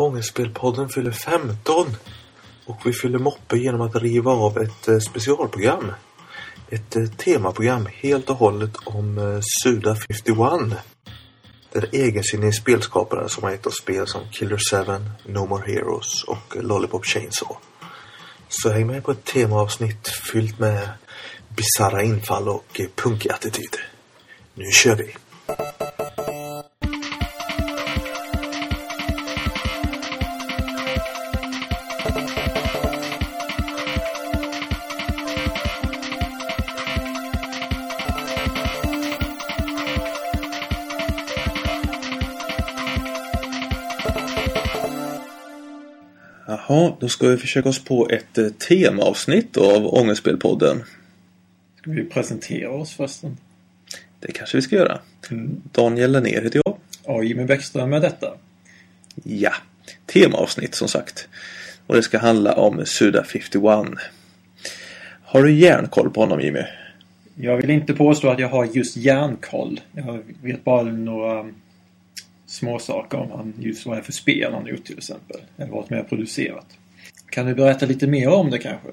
Ångestspelpodden fyller 15 och vi fyller moppe genom att riva av ett eh, specialprogram. Ett eh, temaprogram helt och hållet om eh, Suda 51. Den egensinniga spelskaparen som har gett oss spel som Killer 7, No More Heroes och Lollipop Chainsaw. Så häng med på ett temaavsnitt fyllt med bizarra infall och punkig attityd. Nu kör vi! Jaha, då ska vi försöka oss på ett eh, temaavsnitt av Ångestspelpodden. Ska vi presentera oss förresten? Det kanske vi ska göra. Mm. Daniel Lennér heter jag. Ja, Jimmy Bäckström med detta. Ja, temaavsnitt som sagt. Och det ska handla om Suda 51. Har du järnkoll på honom Jimmy? Jag vill inte påstå att jag har just järnkoll. Jag vet bara några småsaker, om han just vad det är för spel han har gjort till exempel. Eller varit med och producerat. Kan du berätta lite mer om det kanske?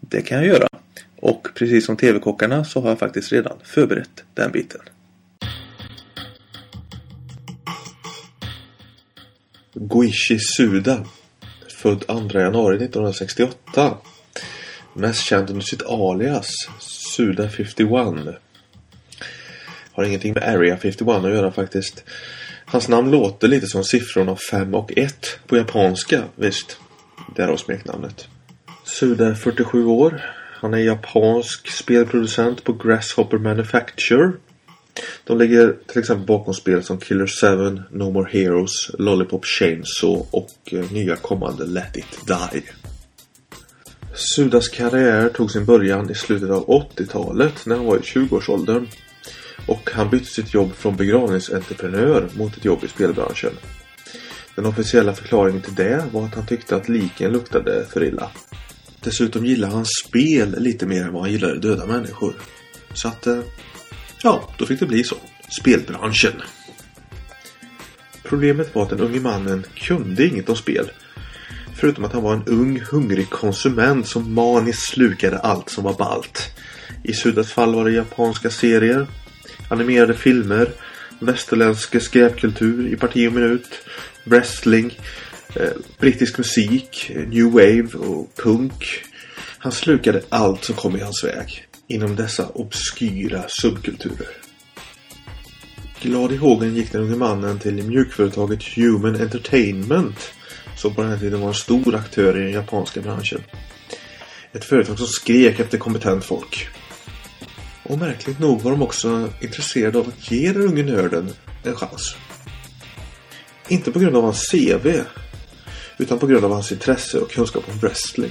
Det kan jag göra. Och precis som TV-kockarna så har jag faktiskt redan förberett den biten. Goichi Suda. Född 2 januari 1968. Mest känd under sitt alias Suda 51. Har ingenting med Area 51 att göra faktiskt. Hans namn låter lite som siffrorna 5 och 1 på japanska, visst. Därav smeknamnet. Suda är 47 år. Han är japansk spelproducent på Grasshopper Manufacture. De ligger till exempel bakom spel som Killer 7, No More Heroes, Lollipop Chainsaw och eh, nya kommande Let It Die. Sudas karriär tog sin början i slutet av 80-talet när han var i 20-årsåldern. Och han bytte sitt jobb från begravningsentreprenör mot ett jobb i spelbranschen. Den officiella förklaringen till det var att han tyckte att liken luktade för illa. Dessutom gillade han spel lite mer än vad han gillade döda människor. Så att, eh, ja, då fick det bli så. Spelbranschen. Problemet var att den unge mannen kunde inget om spel. Förutom att han var en ung, hungrig konsument som maniskt slukade allt som var balt. I Sudas fall var det japanska serier, animerade filmer, västerländsk skräpkultur i parti och minut, wrestling, eh, brittisk musik, new wave och punk. Han slukade allt som kom i hans väg inom dessa obskyra subkulturer. Glad i hågen gick den unge mannen till mjukföretaget Human Entertainment som på den här tiden var en stor aktör i den japanska branschen. Ett företag som skrek efter kompetent folk. Och märkligt nog var de också intresserade av att ge den unge nörden en chans. Inte på grund av hans CV utan på grund av hans intresse och kunskap om wrestling.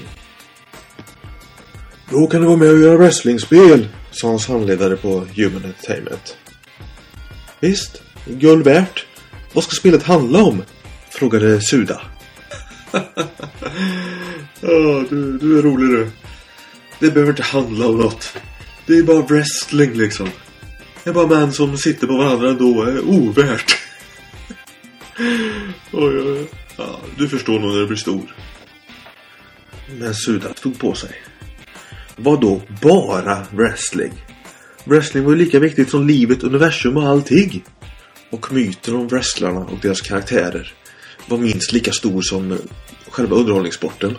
Då kan du vara med och göra wrestlingspel, sa hans handledare på Human Entertainment. Visst, guld värt. Vad ska spelet handla om? Frågade Suda. Ja, du, du är rolig du. Det behöver inte handla om något. Det är bara wrestling liksom. Det är bara män som sitter på varandra ändå är ovärt. Oj, oj, oj. Ja, du förstår nog när du blir stor. Men Suda stod på sig. Vad då bara wrestling? Wrestling var ju lika viktigt som livet, universum och allting. Och myten om wrestlarna och deras karaktärer var minst lika stor som själva underhållningssporten.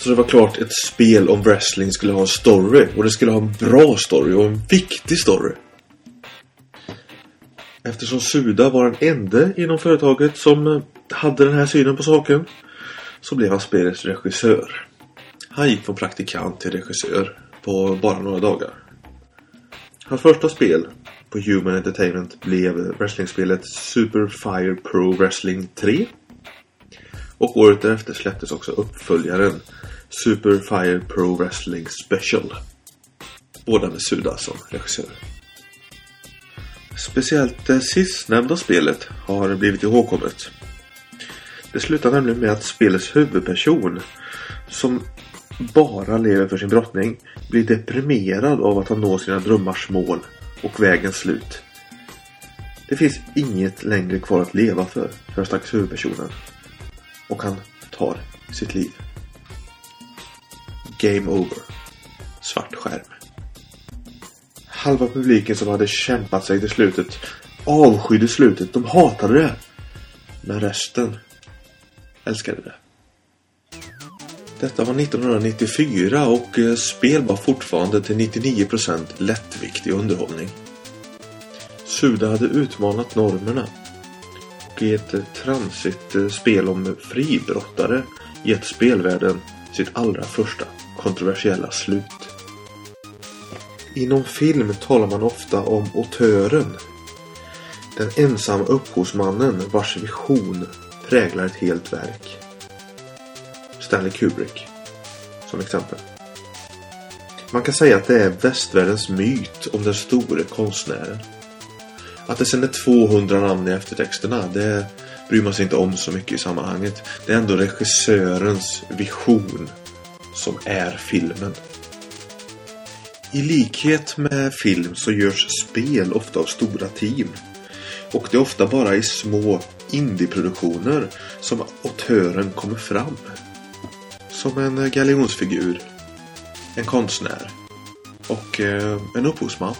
Så det var klart ett spel om wrestling skulle ha en story. Och det skulle ha en bra story och en viktig story. Eftersom Suda var den enda inom företaget som eh, hade den här synen på saken. Så blev han spelets regissör. Han gick från praktikant till regissör på bara några dagar. Hans första spel på Human Entertainment blev wrestlingspelet Super Fire Pro Wrestling 3. Och året därefter släpptes också uppföljaren Super Fire Pro Wrestling Special. Båda med Suda som regissör. Speciellt det sistnämnda spelet har blivit ihågkommet. Det slutar nämligen med att spelets huvudperson, som bara lever för sin brottning, blir deprimerad av att han når sina drömmars mål och vägens slut. Det finns inget längre kvar att leva för, för stackars huvudpersonen. Och han tar sitt liv. Game over. Svart skärm. Halva publiken som hade kämpat sig till slutet avskydde slutet. De hatade det. Men resten älskade det. Detta var 1994 och eh, spel var fortfarande till 99% lättviktig underhållning. Suda hade utmanat normerna och i ett eh, eh spel om fribrottare gett spelvärlden sitt allra första kontroversiella slut. Inom film talar man ofta om autören. Den ensamma upphovsmannen vars vision präglar ett helt verk. Stanley Kubrick. Som exempel. Man kan säga att det är västvärldens myt om den store konstnären. Att det sen är 200 namn i eftertexterna, det bryr man sig inte om så mycket i sammanhanget. Det är ändå regissörens vision som är filmen. I likhet med film så görs spel ofta av stora team. Och det är ofta bara i små indieproduktioner som autören kommer fram. Som en eh, galjonsfigur, en konstnär och eh, en upphovsman.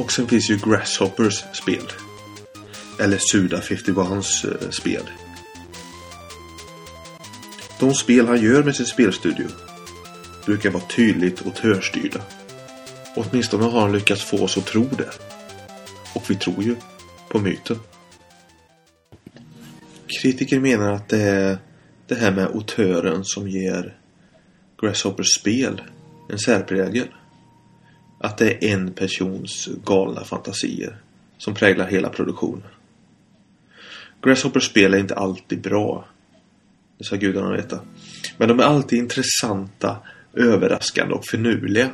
Och sen finns ju Grasshoppers spel. Eller Suda 51s eh, spel. De spel han gör med sin spelstudio brukar vara tydligt auteurstyrda. Åtminstone har han lyckats få oss att tro det. Och vi tror ju på myten. Kritiker menar att det är det här med autören som ger Grasshoppers spel en särprägel. Att det är en persons galna fantasier som präglar hela produktionen. Grasshoppers spel är inte alltid bra. Det ska gudarna veta. Men de är alltid intressanta, överraskande och finurliga.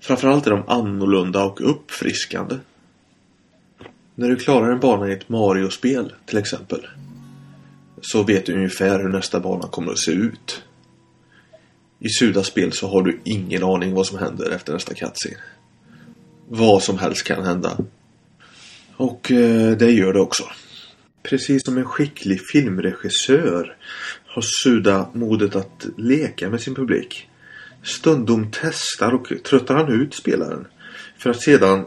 Framförallt är de annorlunda och uppfriskande. När du klarar en bana i ett Mario-spel till exempel så vet du ungefär hur nästa bana kommer att se ut. I Sudas spel så har du ingen aning vad som händer efter nästa cutscene. Vad som helst kan hända. Och eh, det gör det också. Precis som en skicklig filmregissör har Suda modet att leka med sin publik. Stundom testar och tröttar han ut spelaren för att sedan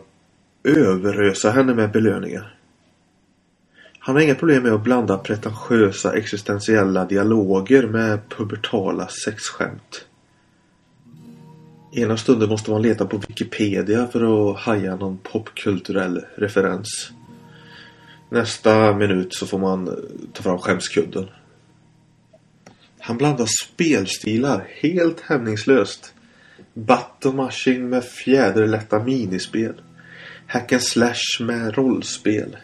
överösa henne med belöningar. Han har inga problem med att blanda pretentiösa existentiella dialoger med pubertala sexskämt. Ena stunden måste man leta på Wikipedia för att haja någon popkulturell referens. Nästa minut så får man ta fram skämskudden. Han blandar spelstilar helt hämningslöst. Button med fjäderlätta minispel. Hack and slash med rollspel.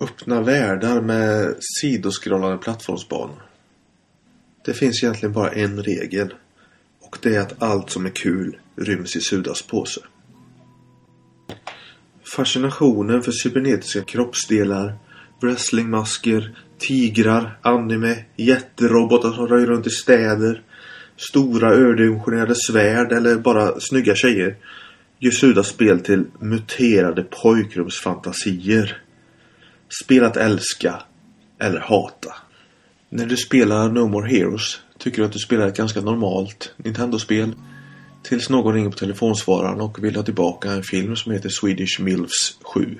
Öppna världar med sidoskrollande plattformsbanor. Det finns egentligen bara en regel. Och det är att allt som är kul ryms i Sudas påse. Fascinationen för cybernetiska kroppsdelar, wrestlingmasker, tigrar, anime, jätterobotar som rör runt i städer, stora överdimensionerade svärd eller bara snygga tjejer gör Sudas spel till muterade pojkrumsfantasier. Spel att älska eller hata. När du spelar No More Heroes tycker du att du spelar ett ganska normalt Nintendo-spel. Tills någon ringer på telefonsvararen och vill ha tillbaka en film som heter Swedish Milfs 7.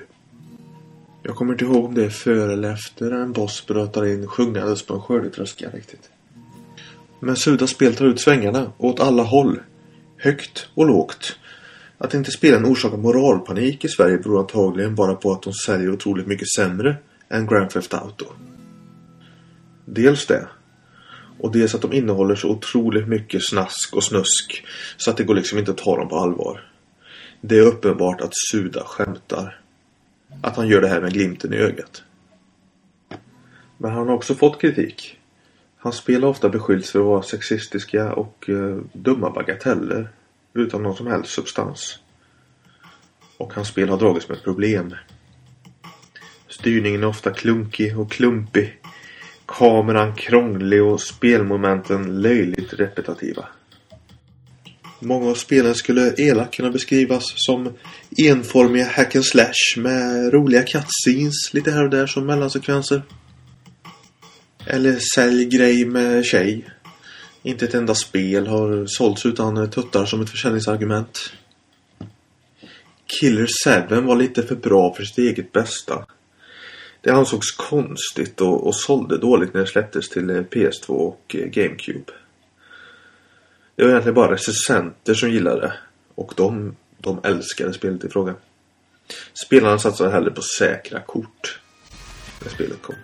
Jag kommer inte ihåg om det är före eller efter en boss brötar in sjungandes på en skördetröska riktigt. Men Sudas spel tar ut svängarna åt alla håll. Högt och lågt. Att inte spelen orsakar moralpanik i Sverige beror antagligen bara på att de säljer otroligt mycket sämre än Grand Theft Auto. Dels det. Och dels att de innehåller så otroligt mycket snask och snusk så att det går liksom inte att ta dem på allvar. Det är uppenbart att Suda skämtar. Att han gör det här med glimten i ögat. Men han har också fått kritik. Hans spel har ofta beskyllts för att vara sexistiska och eh, dumma bagateller utan någon som helst substans. Och hans spel har dragits med problem. Styrningen är ofta klunkig och klumpig. Kameran krånglig och spelmomenten löjligt repetitiva. Många av spelen skulle elakt kunna beskrivas som enformiga hack and slash med roliga cutscenes lite här och där som mellansekvenser. Eller sälj grej med tjej. Inte ett enda spel har sålts utan tuttar som ett försäljningsargument. Killer 7 var lite för bra för sitt eget bästa. Det ansågs konstigt och, och sålde dåligt när det släpptes till eh, PS2 och eh, GameCube. Det var egentligen bara recensenter som gillade det. Och de, de älskade spelet i fråga. Spelarna satsade hellre på säkra kort. När spelet kom.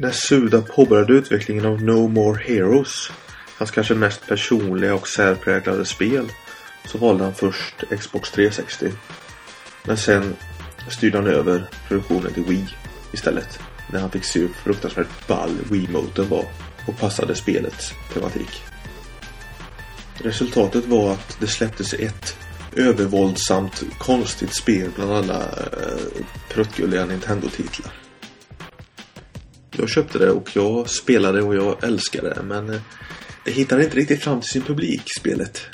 När Suda påbörjade utvecklingen av No More Heroes, hans kanske mest personliga och särpräglade spel, så valde han först Xbox 360. Men sen styrde han över produktionen till Wii istället. När han fick se hur fruktansvärt ball Wii-motorn var och passade spelets tematik. Resultatet var att det släpptes ett övervåldsamt konstigt spel bland alla eh, pruttgulliga Nintendo-titlar. Jag köpte det och jag spelade och jag älskade det men eh, det hittade inte riktigt fram till sin publik, spelet.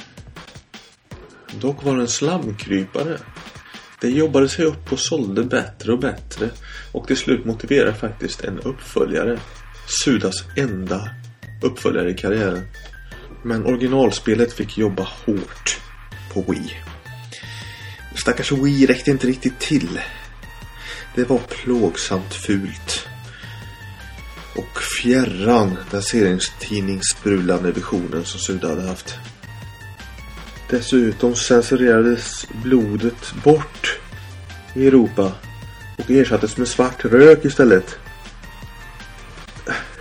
Dock var det en slamkrypare. Det jobbade sig upp och sålde bättre och bättre och till slut motiverade faktiskt en uppföljare. Sudas enda uppföljare i karriären. Men originalspelet fick jobba hårt på Wii. Stackars Wii räckte inte riktigt till. Det var plågsamt fult. Och fjärran den serietidningssprulande visionen som Suda hade haft. Dessutom censurerades blodet bort i Europa och ersattes med svart rök istället.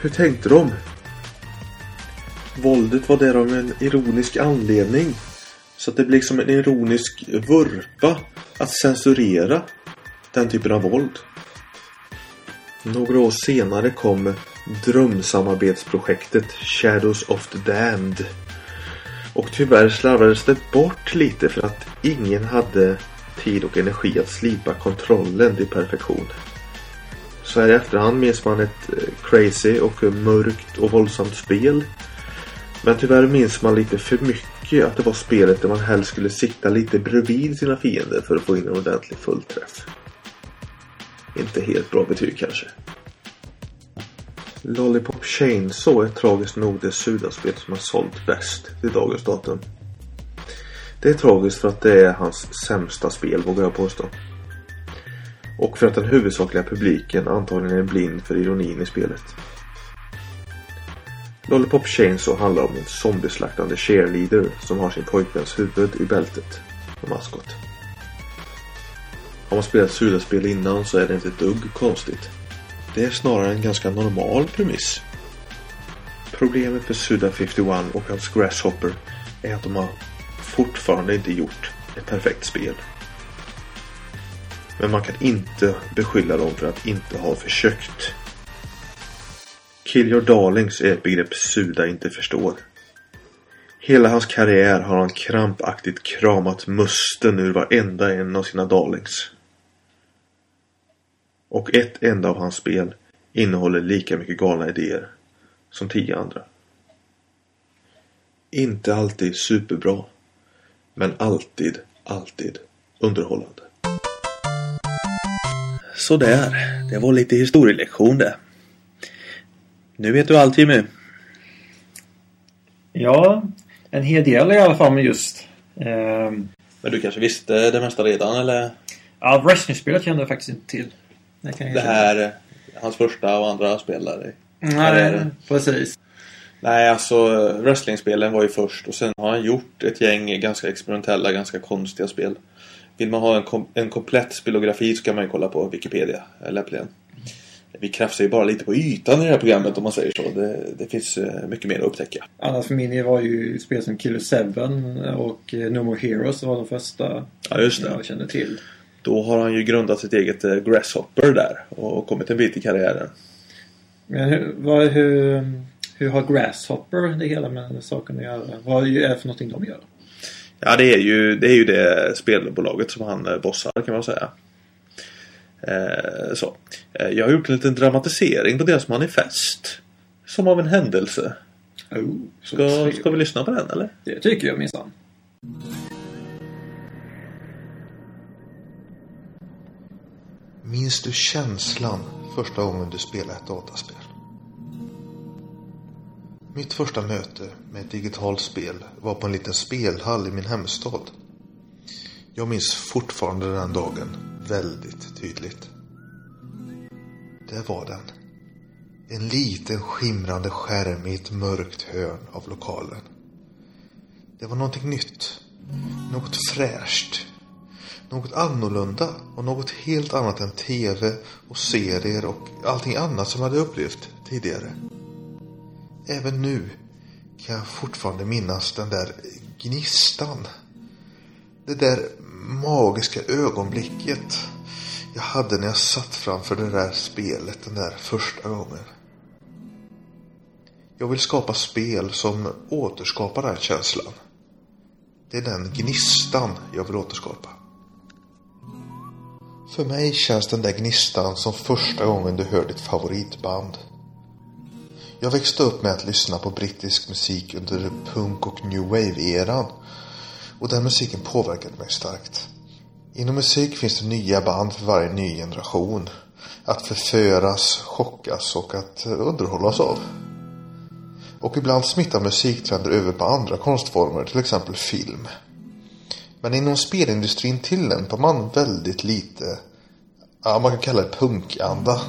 Hur tänkte de? Våldet var där av en ironisk anledning. Så att det blir liksom en ironisk vurpa att censurera den typen av våld. Några år senare kom drömsamarbetsprojektet Shadows of the Damned. Och tyvärr slarvades det bort lite för att ingen hade tid och energi att slipa kontrollen till perfektion. Så här i efterhand minns man ett eh, crazy och mörkt och våldsamt spel men tyvärr minns man lite för mycket att det var spelet där man helst skulle sikta lite bredvid sina fiender för att få in en ordentlig fullträff. Inte helt bra betyg kanske. Lollipop Chainsaw är tragiskt nog det sudaspel som har sålt bäst till dagens datum. Det är tragiskt för att det är hans sämsta spel vågar jag påstå. Och för att den huvudsakliga publiken antagligen är blind för ironin i spelet. Lollipop Chainsaw handlar om en zombieslaktande cheerleader som har sin pojkväns huvud i bältet som maskot. Har man spelat Suda-spel innan så är det inte ett dugg konstigt. Det är snarare en ganska normal premiss. Problemet för Suda 51 och hans Grasshopper är att de har fortfarande inte gjort ett perfekt spel. Men man kan inte beskylla dem för att inte ha försökt. Kill your darlings är ett begrepp Suda inte förstår. Hela hans karriär har han krampaktigt kramat musten ur varenda en av sina darlings. Och ett enda av hans spel innehåller lika mycket galna idéer som tio andra. Inte alltid superbra. Men alltid, alltid underhållande. Sådär, det var lite historielektion det. Nu vet du allt Jimmy. Ja, en hel del i alla fall med just... Eh, Men du kanske visste det mesta redan eller? ja, wrestlingspelet kände jag faktiskt inte till. Det, säga. här, hans första och andra spelare. Nej, precis. Nej, alltså wrestlingspelen var ju först och sen har han gjort ett gäng ganska experimentella, ganska konstiga spel. Vill man ha en, kom en komplett spelografi så kan man ju kolla på Wikipedia, lämpligen. Vi krafsar ju bara lite på ytan i det här programmet om man säger så. Det, det finns eh, mycket mer att upptäcka. Annars för min del var ju spel som Killer 7 och eh, No More Heroes var de första Ja, just det. jag kände till. Då har han ju grundat sitt eget eh, Grasshopper där och kommit en bit i karriären. Men hur, vad, hur, hur har Grasshopper det hela med saken att göra? Vad är det för någonting de gör? Ja, det är ju det, är ju det spelbolaget som han eh, bossar kan man säga. Eh, så. Eh, jag har gjort en liten dramatisering på deras manifest. Som av en händelse. Oh, Ska, ska vi lyssna på den eller? Det tycker jag minsann. Minns du känslan första gången du spelade ett dataspel? Mitt första möte med ett digitalt spel var på en liten spelhall i min hemstad. Jag minns fortfarande den dagen väldigt tydligt. Det var den. En liten skimrande skärm i ett mörkt hörn av lokalen. Det var någonting nytt. Något fräscht. Något annorlunda och något helt annat än tv och serier och allting annat som jag hade upplevt tidigare. Även nu kan jag fortfarande minnas den där gnistan. Det där magiska ögonblicket jag hade när jag satt framför det där spelet den där första gången. Jag vill skapa spel som återskapar den känslan. Det är den gnistan jag vill återskapa. För mig känns den där gnistan som första gången du hör ditt favoritband. Jag växte upp med att lyssna på brittisk musik under punk och new wave-eran. Och den musiken påverkade mig starkt. Inom musik finns det nya band för varje ny generation. Att förföras, chockas och att underhållas av. Och ibland smittar musiktrender över på andra konstformer, till exempel film. Men inom spelindustrin tillämpar man väldigt lite, ja man kan kalla det punkanda.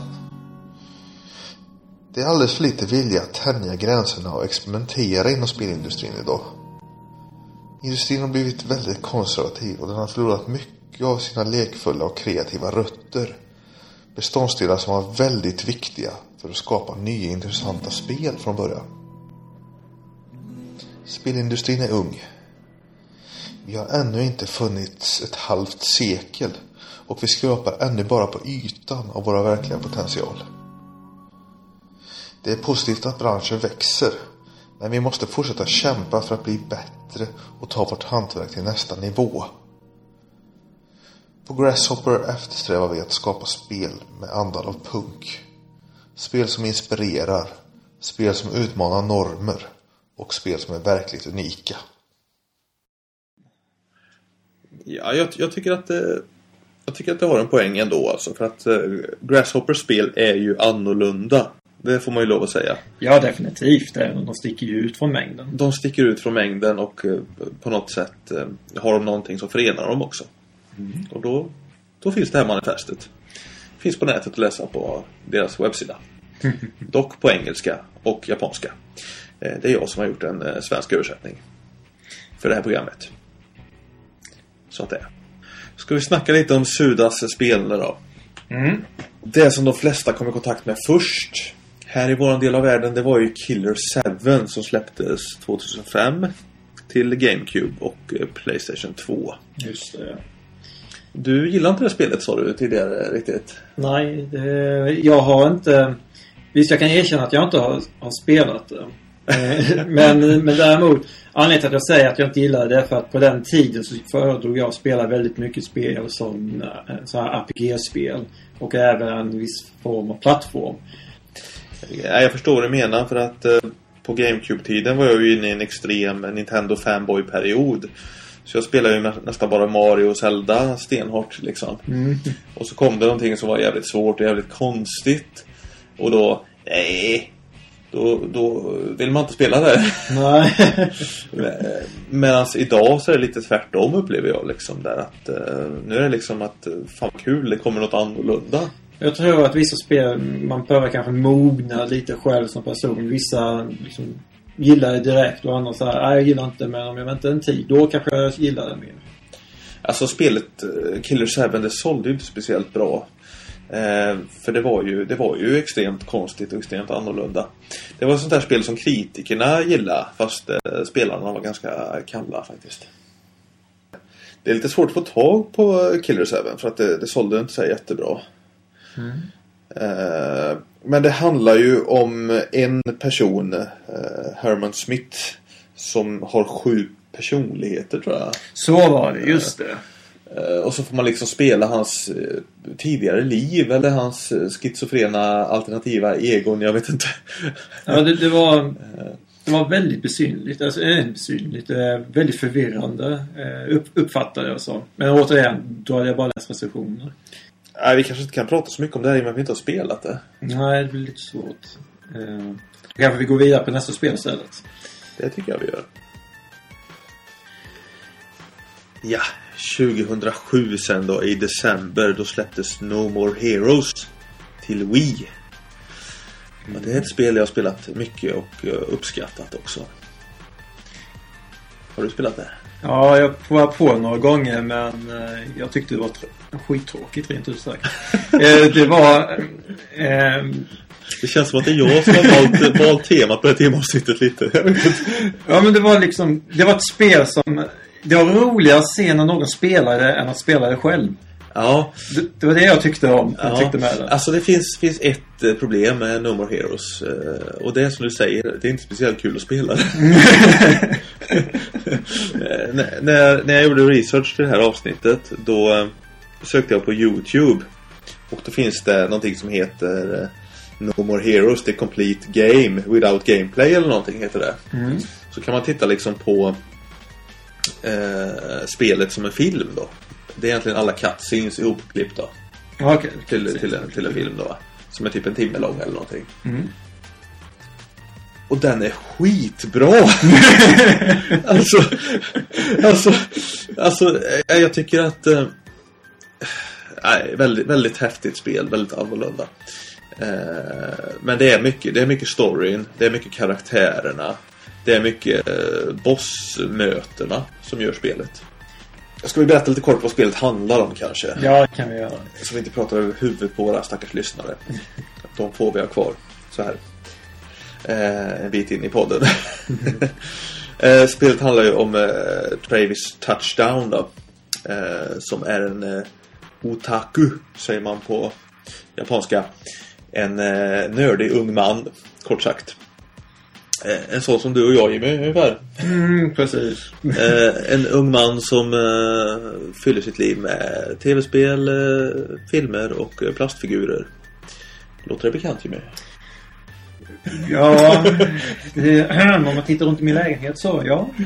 Det är alldeles för lite vilja att tänja gränserna och experimentera inom spelindustrin idag. Industrin har blivit väldigt konservativ och den har förlorat mycket av sina lekfulla och kreativa rötter. Beståndsdelar som var väldigt viktiga för att skapa nya intressanta spel från början. Spelindustrin är ung. Vi har ännu inte funnits ett halvt sekel och vi skrapar ännu bara på ytan av våra verkliga potential. Det är positivt att branschen växer men vi måste fortsätta kämpa för att bli bättre och ta vårt hantverk till nästa nivå. På Grasshopper eftersträvar vi att skapa spel med andan av punk. Spel som inspirerar, spel som utmanar normer och spel som är verkligt unika. Ja, jag, jag tycker att det, jag tycker att det har en poäng ändå alltså. För att eh, Grasshoppers spel är ju annorlunda. Det får man ju lov att säga. Ja, definitivt. De sticker ju ut från mängden. De sticker ut från mängden och eh, på något sätt eh, har de någonting som förenar dem också. Och då, då finns det här manifestet. Finns på nätet att läsa på deras webbsida. Dock på engelska och japanska. Eh, Det är jag som har gjort en eh, svensk översättning. För det här programmet. Så att det är. Ska vi snacka lite om Sudas spelande då? Mm. Det som de flesta kom i kontakt med först här i våran del av världen det var ju Killer 7 som släpptes 2005 till GameCube och eh, Playstation 2. Just det. Du gillar inte det spelet sa du tidigare riktigt? Nej, det, jag har inte... Visst, jag kan erkänna att jag inte har, har spelat det. Eh, men, men däremot, anledningen till att jag säger att jag inte gillar det är för att på den tiden så föredrog jag att spela väldigt mycket spel som eh, så här RPG-spel. Och även en viss form av plattform. Ja, jag förstår vad du menar för att eh, på GameCube-tiden var jag ju inne i en extrem Nintendo fanboy-period. Så jag spelade ju nä nästan bara Mario och Zelda stenhårt liksom. Och så kom det någonting som var jävligt svårt och jävligt konstigt. Och då, nej. Då, då vill man inte spela det. Nej. Medan idag så är det lite tvärtom upplever jag liksom där att eh, nu är det liksom att eh, fan kul, det kommer något annorlunda. Jag tror att vissa spel, man behöver kanske mogna lite själv som person. Vissa liksom, gillar det direkt och andra så här, nej jag gillar inte men om jag väntar en tid, då kanske jag gillar det mer. Alltså spelet eh, Killer 7 det sålde ju inte speciellt bra. Eh, för det var, ju, det var ju extremt konstigt och extremt annorlunda. Det var ett sånt där spel som kritikerna gillade fast eh, spelarna var ganska kalla faktiskt. Det är lite svårt att få tag på Killer 7 för att det, det sålde inte så jättebra. Eh, men det handlar ju om en person, Herman Smith, som har sju personligheter tror jag. Så var det, just det. Eh, Och så får man liksom spela hans eh, tidigare liv eller hans eh, schizofrena alternativa egon, jag vet inte. Ja, det, det var... det var väldigt besynligt. Alltså, äh, besynligt. Eh, väldigt förvirrande upp, uppfattade jag så. Men återigen, då hade jag bara läst recensioner. Nej, vi kanske inte kan prata så mycket om det här i och med att vi inte har spelat det. Nej, det blir lite svårt. Eh, kanske vi går vidare på nästa spel istället. Det tycker jag vi gör. Ja, 2007 sen då i december då släpptes No More Heroes till Wii. Men det är ett spel jag har spelat mycket och eh, uppskattat också. Har du spelat det? Ja, jag provade på några gånger men eh, jag tyckte det var tr- skittråkigt rent ut sagt. eh, det var... Eh, Det känns som att det är jag som har valt, valt temat på det här temavsnittet lite. ja men det var liksom... Det var ett spel som... Det var roligare att se när någon spelade än att spela det själv. Ja, Det, det var det jag tyckte om. Jag Ja, tyckte med det. Alltså det finns, finns ett eh, problem med No More Heroes. eh, Och det är som du säger, det är inte speciellt kul att spela det. Eh, när, när när jag gjorde research till det här avsnittet då sökte jag på Youtube. Och då finns det någonting som heter No More Heroes The Complete Game Without Gameplay eller någonting heter det. Mm. Så kan man titta liksom på eh, spelet som en film då. Det är egentligen alla cutscenes ihopklippta Okej. till, till, en, till en film då. Som är typ en timme lång eller någonting. Mm. Och den är skitbra! alltså, alltså, alltså, eh, jag tycker att... Eh, nej, väldigt, väldigt häftigt spel, väldigt annorlunda. Eh, men det är mycket, det är mycket storyn, det är mycket karaktärerna. Det är mycket eh, bossmötena som gör spelet. Ska vi berätta lite kort vad spelet handlar om kanske? Ja, det kan vi göra. Så vi inte pratar över huvudet på våra stackars lyssnare. De får vi ha kvar. Så här. Eh, en bit in i podden. eh, spelet handlar ju om eh, Travis Touchdown då. Som är en otaku, säger man på japanska. En eh, nördig ung man, kort sagt. Eh, en sån som du och jag Jimmy, ungefär. Mm, precis. Eh, en ung man som eh, fyller sitt liv med tv-spel, filmer och plastfigurer. Låter det bekant Jimmy? Ja, det, om man tittar runt i min lägenhet så, ja.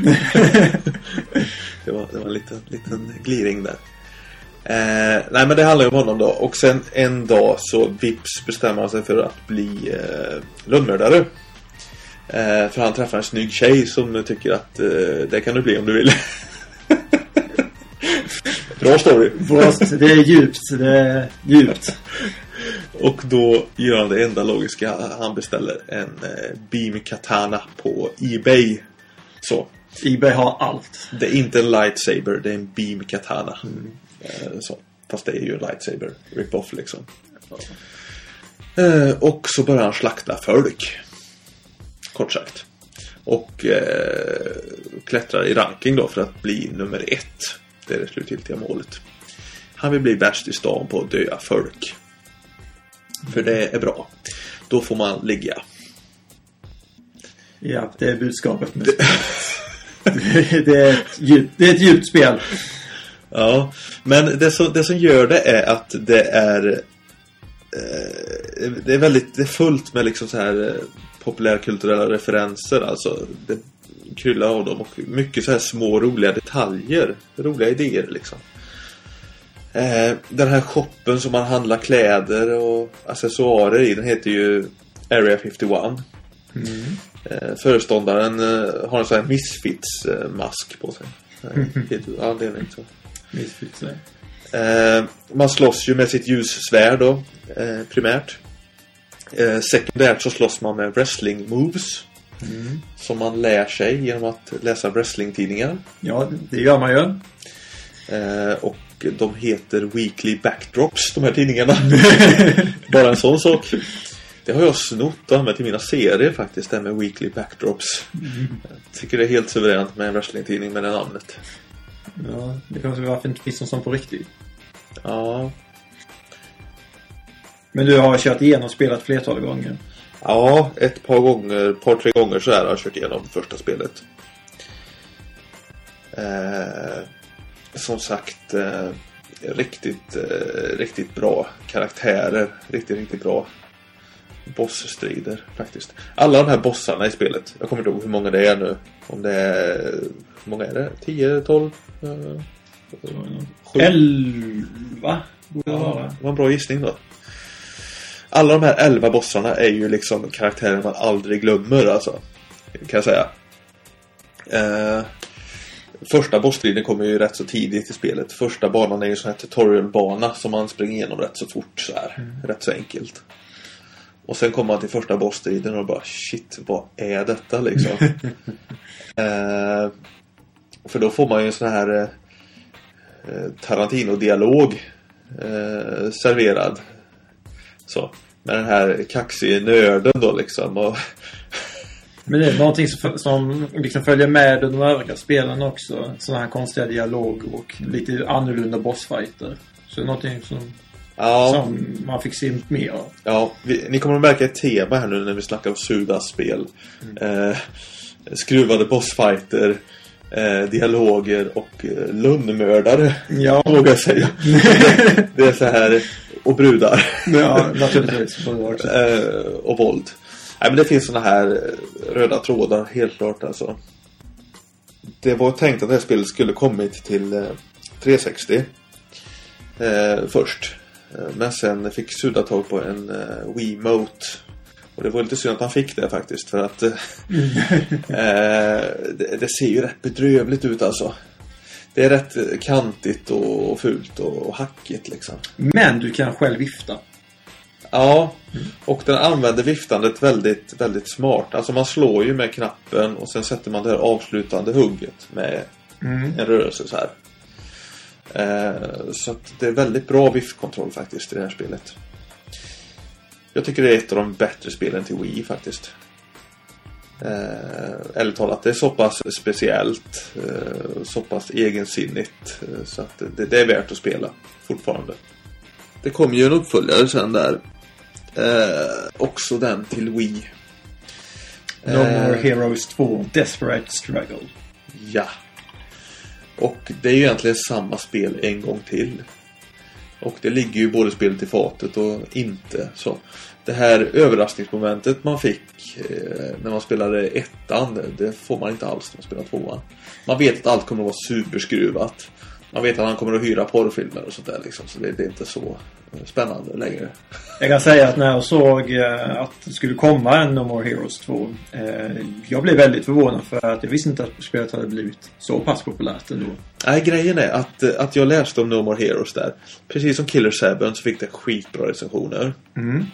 Det var, det var en liten, liten gliring där. Eh, nej men det handlar ju om honom då. Och sen en dag så vips bestämmer han sig för att bli eh, lönnmördare. Eh, för han träffar en snygg tjej som tycker att eh, det kan du bli om du vill. Bra story. Bra, det är djupt. Det är djupt. Och då gör han det enda logiska. Han beställer en eh, Beam Katana på Ebay. Så. Ebay har allt. Det är inte en lightsaber, det är en Beam Katana. Eh, så. Fast det är ju en lightsaber. Rip-off liksom. Eh, och så börjar han slakta folk. Kort sagt. Och eh, klättrar i ranking då för att bli nummer ett. Det är det slutgiltiga målet. Han vill bli värst i stan på att döda folk. För det är bra. Då får man ligga. Ja, det är budskapet med det, är ett djupt, det är ett djupt spel. Ja, men det som, det som gör det är att det är eh, Det är väldigt det är fullt med liksom så här eh, populärkulturella referenser alltså Det kryllar av dem och mycket så här små roliga detaljer Roliga idéer liksom. Eh, Den här shoppen som man handlar kläder och accessoarer i Den heter ju Area 51 eh, Föreståndaren eh, har en sån här Misfits-mask på sig. Eh, anledning så. Misfits, nej. Eh, man slåss ju med sitt ljussvärd då, eh, primärt. Eh, sekundärt så slåss man med wrestling moves. Som man lär sig genom att läsa wrestlingtidningar. Ja, det gör man ju. Eh, och de heter Weekly Backdrops, de här tidningarna. Bara en sån sak. Det har jag snott och använt i mina serier faktiskt, det med Weekly Backdrops. Jag tycker det är helt suveränt med en wrestlingtidning med det namnet. Ja, det kanske varför det inte finns någon sån på riktigt. Ja, Men du har kört igenom spelet flertal gånger. Ja, ett par gånger, par tre gånger så här har jag kört igenom första spelet. Eh, som sagt, eh, riktigt, eh, riktigt bra karaktärer. Riktigt, riktigt bra bossstrider faktiskt. Alla de här bossarna i spelet. Jag kommer inte ihåg hur många det är nu. Om det är... Hur många är det? 10, 12? Eh, sju? Elva borde det vara. det var en bra gissning då. Alla de här 11 bossarna är ju liksom karaktärer man aldrig glömmer alltså. Kan jag säga. Eh, första bossstriden kommer ju rätt så tidigt i spelet. Första banan är ju en sån här tutorialbana som man springer igenom rätt så fort så här. Rätt så enkelt. Och sen kommer man till första bossstriden och bara shit, vad är detta liksom? eh, för då får man ju en sån här eh, eh, Tarantino-dialog eh, serverad. Så. Med den här kaxige nörden då liksom. Och, Men det är någonting som, som liksom följer med de övriga spelen också. Sådana här konstiga dialoger och lite annorlunda bossfighter. Så det är någonting som, ja, som man fick se mer av. ja vi, ni kommer att märka ett tema här nu när vi snackar om Sudas spel. Eh, skruvade bossfighter. Eh, dialoger och eh, lönnmördare. Ja. Vågar jag säga. det är så här. Och brudar. Ja, naturligtvis. Eh, och våld. Nej men det finns såna här eh, röda trådar helt klart alltså. Det var tänkt att det här spelet skulle kommit till eh, 360 eh, först. Eh, men sen fick Suda tag på en eh, Wiimote. Och det var lite synd att han fick det faktiskt för att eh, eh, det, det ser ju rätt bedrövligt ut alltså. Det är rätt kantigt och, fult och, hackigt liksom. Men du kan själv vifta. Ja, och den använder viftandet väldigt, väldigt smart. Alltså man slår ju med knappen och sen sätter man det här avslutande hugget med en rörelse så här. Eh, så att det är väldigt bra viftkontroll faktiskt i det här spelet. Jag tycker det är ett av de bättre spelen till Wii faktiskt. Eh, eller talat, det är så pass speciellt, eh, så pass egensinnigt eh, så att det, det är värt att spela fortfarande. Det kom ju en uppföljare sen där. Eh, också den till Wii. No Eh, More Heroes 2 Desperate Struggle. Ja. Och det är ju egentligen samma spel en gång till. Och det ligger ju både spelet i fatet och inte. Så det här överraskningsmomentet man fick eh, när man spelade ettan, det, får man inte alls när man spelar tvåan. Man vet att allt kommer att vara superskruvat. Man vet att han kommer att hyra porrfilmer och sånt där liksom. Så det, det är inte så eh, spännande längre. Jag kan säga att när jag såg eh, att det skulle komma en No More Heroes 2. Eh, jag blev väldigt förvånad för att jag visste inte att spelet hade blivit så pass populärt ändå. Nej, grejen är att, eh, att jag läste om No More Heroes där. Precis som Killer 7 så fick det skitbra recensioner. Mm.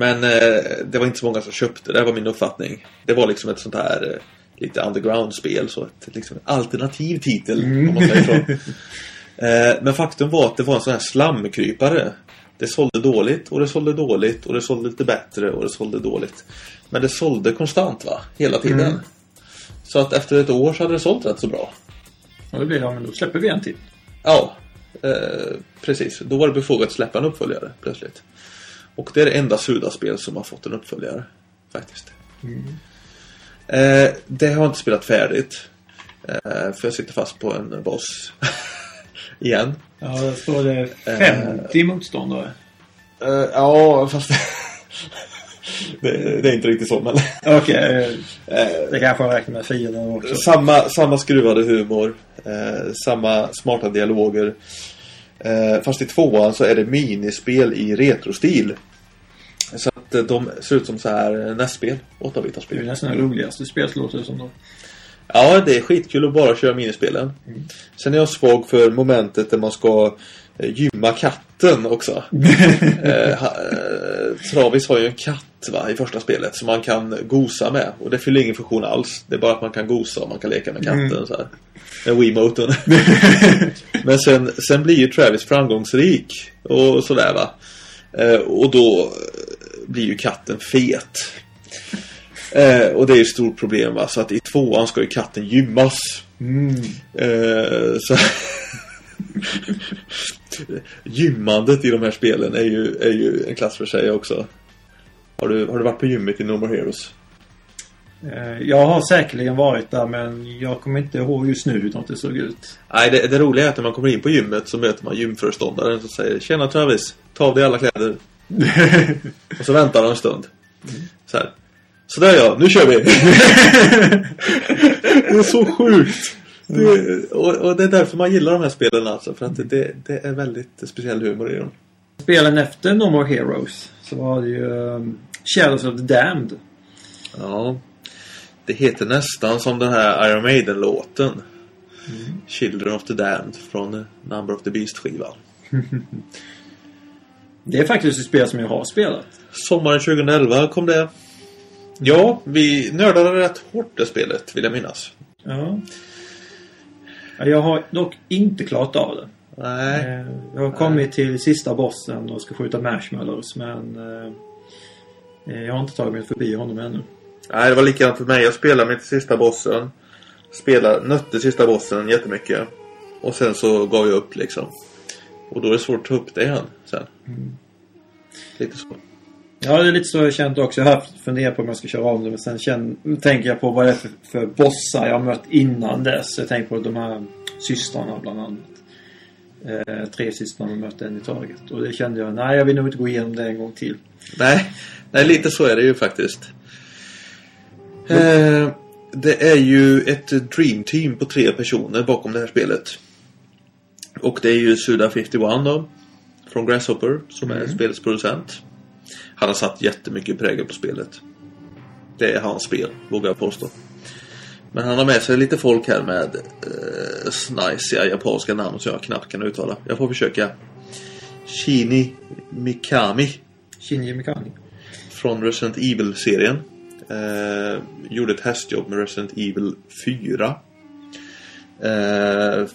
Men eh, det var inte så många som köpte det, var min uppfattning. Det var liksom ett sånt här eh, lite underground-spel, så ett liksom, alternativ titel om man säger så. eh, men faktum var att det var en sån här slamkrypare. Det sålde dåligt och det sålde dåligt och det sålde lite bättre och det sålde dåligt. Men det sålde konstant va? Hela tiden. Mm. Så att efter ett år så hade det sålt rätt så bra. Och då blev det, ja men då släpper vi en till. Ja, eh, precis. Då var det befogat att släppa en uppföljare plötsligt. Och det är det enda Suda-spel som har fått en uppföljare. Faktiskt. Eh, det har jag inte spelat färdigt. Eh, för jag sitter fast på en boss. Igen. Ja, där står det 50 motståndare. Eh, ja, fast... det, det är inte riktigt så, men... Okej, eh, det kanske jag räknar med fienden också. Samma, samma skruvade humor. Eh, samma smarta dialoger. Eh, fast i tvåan så är det minispel i retrostil. Att eh, de ser ut som så här nästspel. 8 Det är nästan det roligaste spelet låter det som då. Ja, det är skitkul att bara köra minispelen. Sen är jag svag för momentet där man ska eh, gymma katten också. eh, ha, eh, Travis har ju en katt va, i första spelet som man kan gosa med. Och det fyller ingen funktion alls. Det är bara att man kan gosa och man kan leka med katten så här. Med Wiimoten. Men sen, sen blir ju Travis framgångsrik och sådär va. Eh, och då eh, blir ju katten fet. Eh, och det är ju ett stort problem va. Så att i tvåan ska ju katten gymmas. Eh, så Gymmandet i de här spelen är ju, är ju en klass för sig också. Har du, har du varit på gymmet i No More Heroes? Eh, Jag har säkerligen varit där men jag kommer inte ihåg just nu hur det såg ut. Nej, det, det roliga är att när man kommer in på gymmet så möter man gymföreståndaren som säger Tjena Travis, ta av dig alla kläder. Och så väntar de en stund. Så här. Sådär ja, nu kör vi! det är så sjukt! Det, och, och det är därför man gillar de här spelen alltså. För att det, det är väldigt speciell humor i dem. Spelen efter No More Heroes så var det ju um, Shadows of the Damned. Ja. Det heter nästan som den här Iron Maiden-låten. Children of the Damned från Number of the Beast-skivan. Det är faktiskt ett spel som jag har spelat. Sommaren 2011 kom det. Ja, vi nördade rätt hårt det spelet, vill jag minnas. Ja. Ja, Jag har dock inte klarat av det. Nej. Eh, Jag har kommit till sista bossen och ska skjuta marshmallows men eh, eh, jag har inte tagit mig förbi honom ännu. Nej, det var likadant för mig. Jag spelade mig till sista bossen. Spelade, nötte sista bossen jättemycket. Och sen så gav jag upp liksom. Och då är det svårt att ta upp det igen sen. Lite så. Ja, det är lite så jag känt också. Jag har funderat på om jag ska köra om det men sen känner, tänker jag på vad det är för, för bossar jag har mött innan dess. Jag tänker på de här systrarna bland annat. Eh, tre systrar jag mött en i taget. Och det kände jag, nej jag vill nog inte gå igenom det en gång till. Nej, nej lite så är det ju faktiskt. Eh, det är ju ett dream team på tre personer bakom det här spelet. Och det är ju Suda 51 då. Från Grasshopper som är spelets producent. Han har satt jättemycket prägel på spelet. Det är hans spel, vågar jag påstå. Men han har med sig lite folk här med eh, snajsiga japanska namn som jag knappt kan uttala. Jag får försöka. Shini Mikami Shinji Mikami. från Resident Evil-serien. Eh, gjorde ett hästjobb med Resident Evil 4. Eh,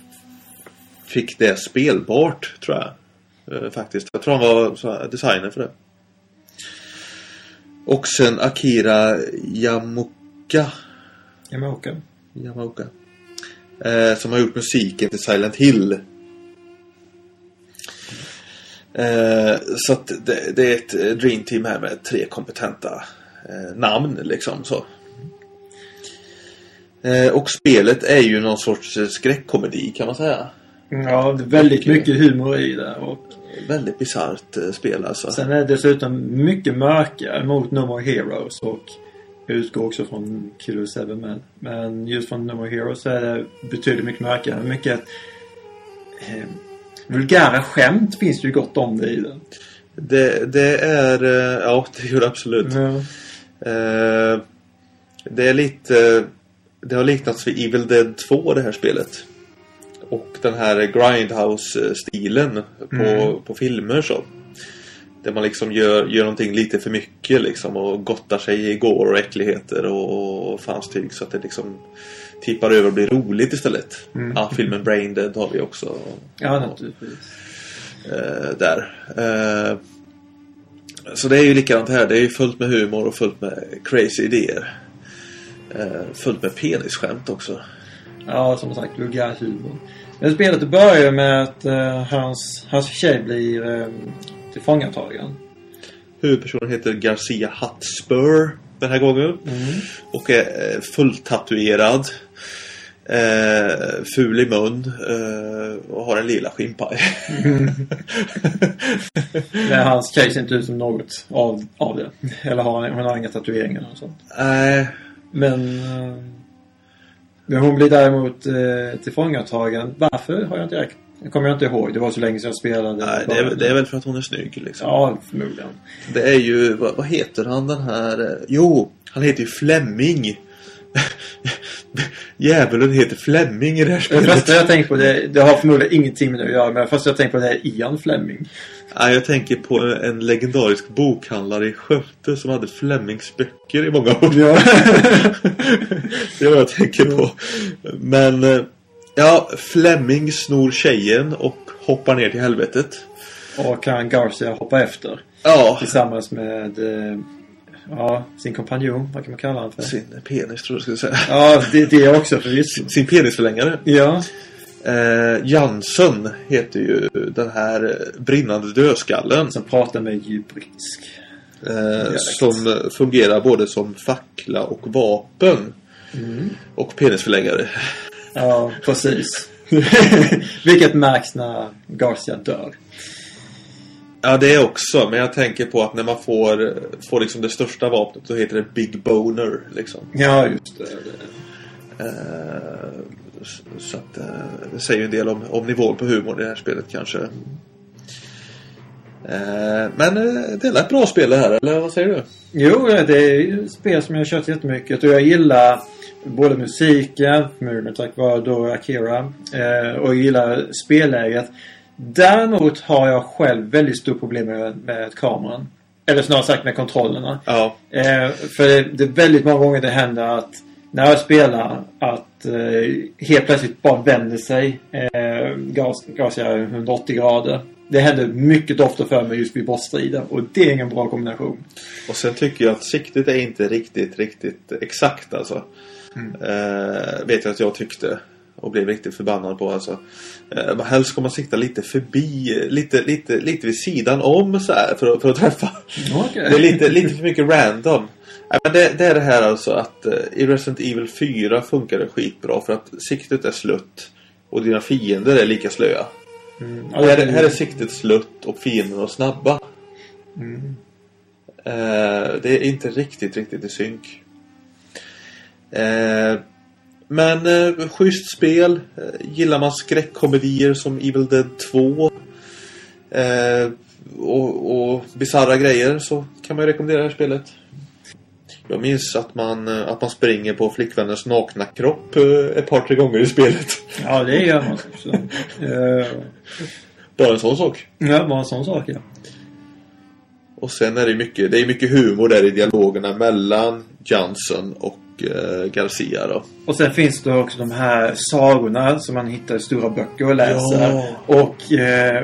fick det spelbart, tror jag. Eh, faktiskt. Jag tror han var designer för det. Och sen Akira Yamuka. Yamaoka. Yamaoka. Eh, som har gjort musiken till Silent Hill. Eh, så att det, det är ett Dream Team här med tre kompetenta eh, namn liksom så. Eh, och spelet är ju någon sorts skräckkomedi kan man säga. Ja, det är väldigt mycket humor i det. Och Väldigt bisarrt eh, spel alltså. sen är det dessutom mycket mörkare mot No More Heroes och utgår också från Killer 7 men, men just från No More Heroes så är det betydligt mycket mörkare. Mycket eh, vulgära skämt finns det ju gott om det i det. Det, det är, eh, ja det gör det absolut. Ja. Eh, det är lite... Det har liknats vid Evil Dead 2 det här spelet. Och den här Grindhouse-stilen på, Mm. på filmer så. Där man liksom gör, gör någonting lite för mycket liksom och gottar sig i gore och äckligheter och, och fanstyg så att det liksom tippar över och blir roligt istället. Mm. Ja, filmen Brain Dead har vi också Ja, naturligtvis. eh, där. Eh, så det är ju likadant här. Det är ju fullt med humor och fullt med crazy idéer. Eh, fullt med penisskämt också. Ja, som sagt, vulgär humor. Men spelet börjar med att eh, hans, hans tjej blir uh, tillfångatagen. Huvudpersonen heter Garcia Hotspur den här gången. Och är eh, fulltatuerad. Eh, ful i mun. Eh, och har en lila skinnpaj. Men hans tjej ser inte ut som något av, av det. Eller har, hon har inga tatueringar och sånt. Nej, Men... eh, men hon blir däremot uh, tillfångatagen. Varför har jag inte räknat. Det kommer jag inte ihåg. Det var så länge sedan jag spelade. nej det, är, det är väl för att hon är snygg liksom. Ja, förmodligen. Det är ju, vad, vad heter han den här? eh, Jo, han heter ju Flemming. Djävulen heter Flemming i det här Det spelet. första jag tänkt på, det, det har förmodligen ingenting med det att göra. Men det första jag tänkt på det är Ian Fleming. Nej, jag tänker på en legendarisk bokhandlare i Skövde som hade Flemmings böcker i många år. Ja. det är vad jag tänker på. Men, eh, ja, Flemming snor tjejen och hoppar ner till helvetet. Och kan Garcia hoppa efter. Ja, Tillsammans med eh, ja, sin kompanjon. Vad kan man kalla honom för? sin penis tror jag skulle säga. Ja, det, det också förvisso. Sin penisförlängare. Ja. Eh, Jansson heter ju den här brinnande dödskallen. Som pratar med djubrisk. Eh, som fungerar både som fackla och vapen. Och penisförlängare. Ja, precis. Vilket märks när Garcia dör. Ja, det är också. Men jag tänker på att när man får, får liksom det största vapnet så heter det Big Boner. Liksom. Ja, just det. Eh, så att, eh, det säger en del om, om nivån på humorn i det här spelet kanske. Eh, men eh, det är ett bra spel det här, eller vad säger du? Jo, det är ett spel som jag har kört jättemycket och jag gillar både musiken, förmodligen tack vare då Akira, och jag gillar spelläget. Däremot har jag själv väldigt stort problem med, med kameran. Eller snarare sagt med kontrollerna. Ja. För det, det är väldigt många gånger det händer att när jag spelar att eh, helt plötsligt bara vänder sig eh, gas, gasar 180 grader. Det händer mycket ofta för mig just vid bossstrider och det är ingen bra kombination. Och sen tycker jag att siktet är inte riktigt, riktigt exakt alltså. Eh, vet jag att jag tyckte. Och blev riktigt förbannad på alltså. Eh, helst ska man sikta lite förbi, lite, lite, lite vid sidan om så här för, att- för att träffa. Okej. Det är lite, lite för mycket random. Men det, det är det här alltså att eh, i Resident Evil 4 funkar det skitbra för att siktet är slutt. Och dina fiender är lika slöa. Mm. Och här, är- här är siktet slutt och fienderna snabba. Mm. Eh, det är inte riktigt, riktigt i synk. Eh, men eh, schysst spel. Eh, gillar man skräckkomedier som Evil Dead 2 eh, och, och bisarra grejer så kan man ju rekommendera det här spelet. Jag minns att man, eh, att man springer på flickvännens nakna kropp eh, ett par, tre gånger i spelet. Ja, det gör man också. Eh, Bara en sån sak. ja, bara en sån sak ja. Och sen är det mycket, det är mycket humor där i dialogerna mellan Johnson och eh, Garcia då. Och sen finns det också de här sagorna som man hittar i stora böcker och läser. Ja. Och eh,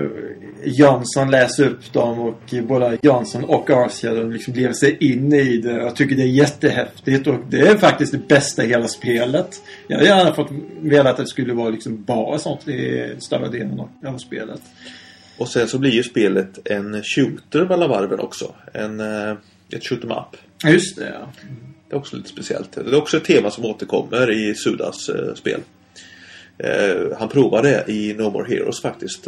Jansson läser upp dem och både Jansson och Arcia liksom lever sig in i det. Jag tycker det är jättehäftigt och det är faktiskt det bästa i hela spelet. Jag hade gärna fått velat att det skulle vara liksom bara sånt i större delen av spelet. Och sen så blir ju spelet en shooter mellan varven också. En, eh, ett shoot 'em up. Just det ja. Det är också lite speciellt. Det är också ett tema som återkommer i Sudas eh, spel. Eh, han provar det i No More Heroes faktiskt.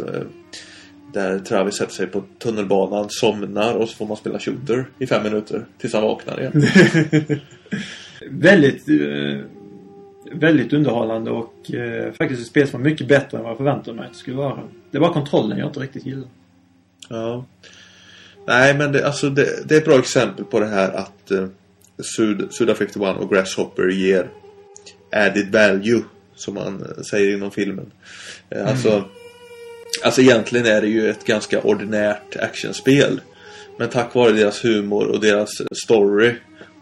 Där Travis sätter sig på tunnelbanan, somnar och så får man spela shooter i fem minuter tills han vaknar igen. Väldigt eh, Väldigt underhållande och eh, faktiskt ett spel som var mycket bättre än vad jag förväntade mig att det skulle vara. Det var kontrollen jag inte riktigt gillade. Ja. Nej, men det, alltså det, det är ett bra exempel på det här att eh, Sud, Suda 51 och Grasshopper ger added value, som man eh, säger inom filmen. Alltså, alltså egentligen är det ju ett ganska ordinärt actionspel. Men tack vare deras humor och deras story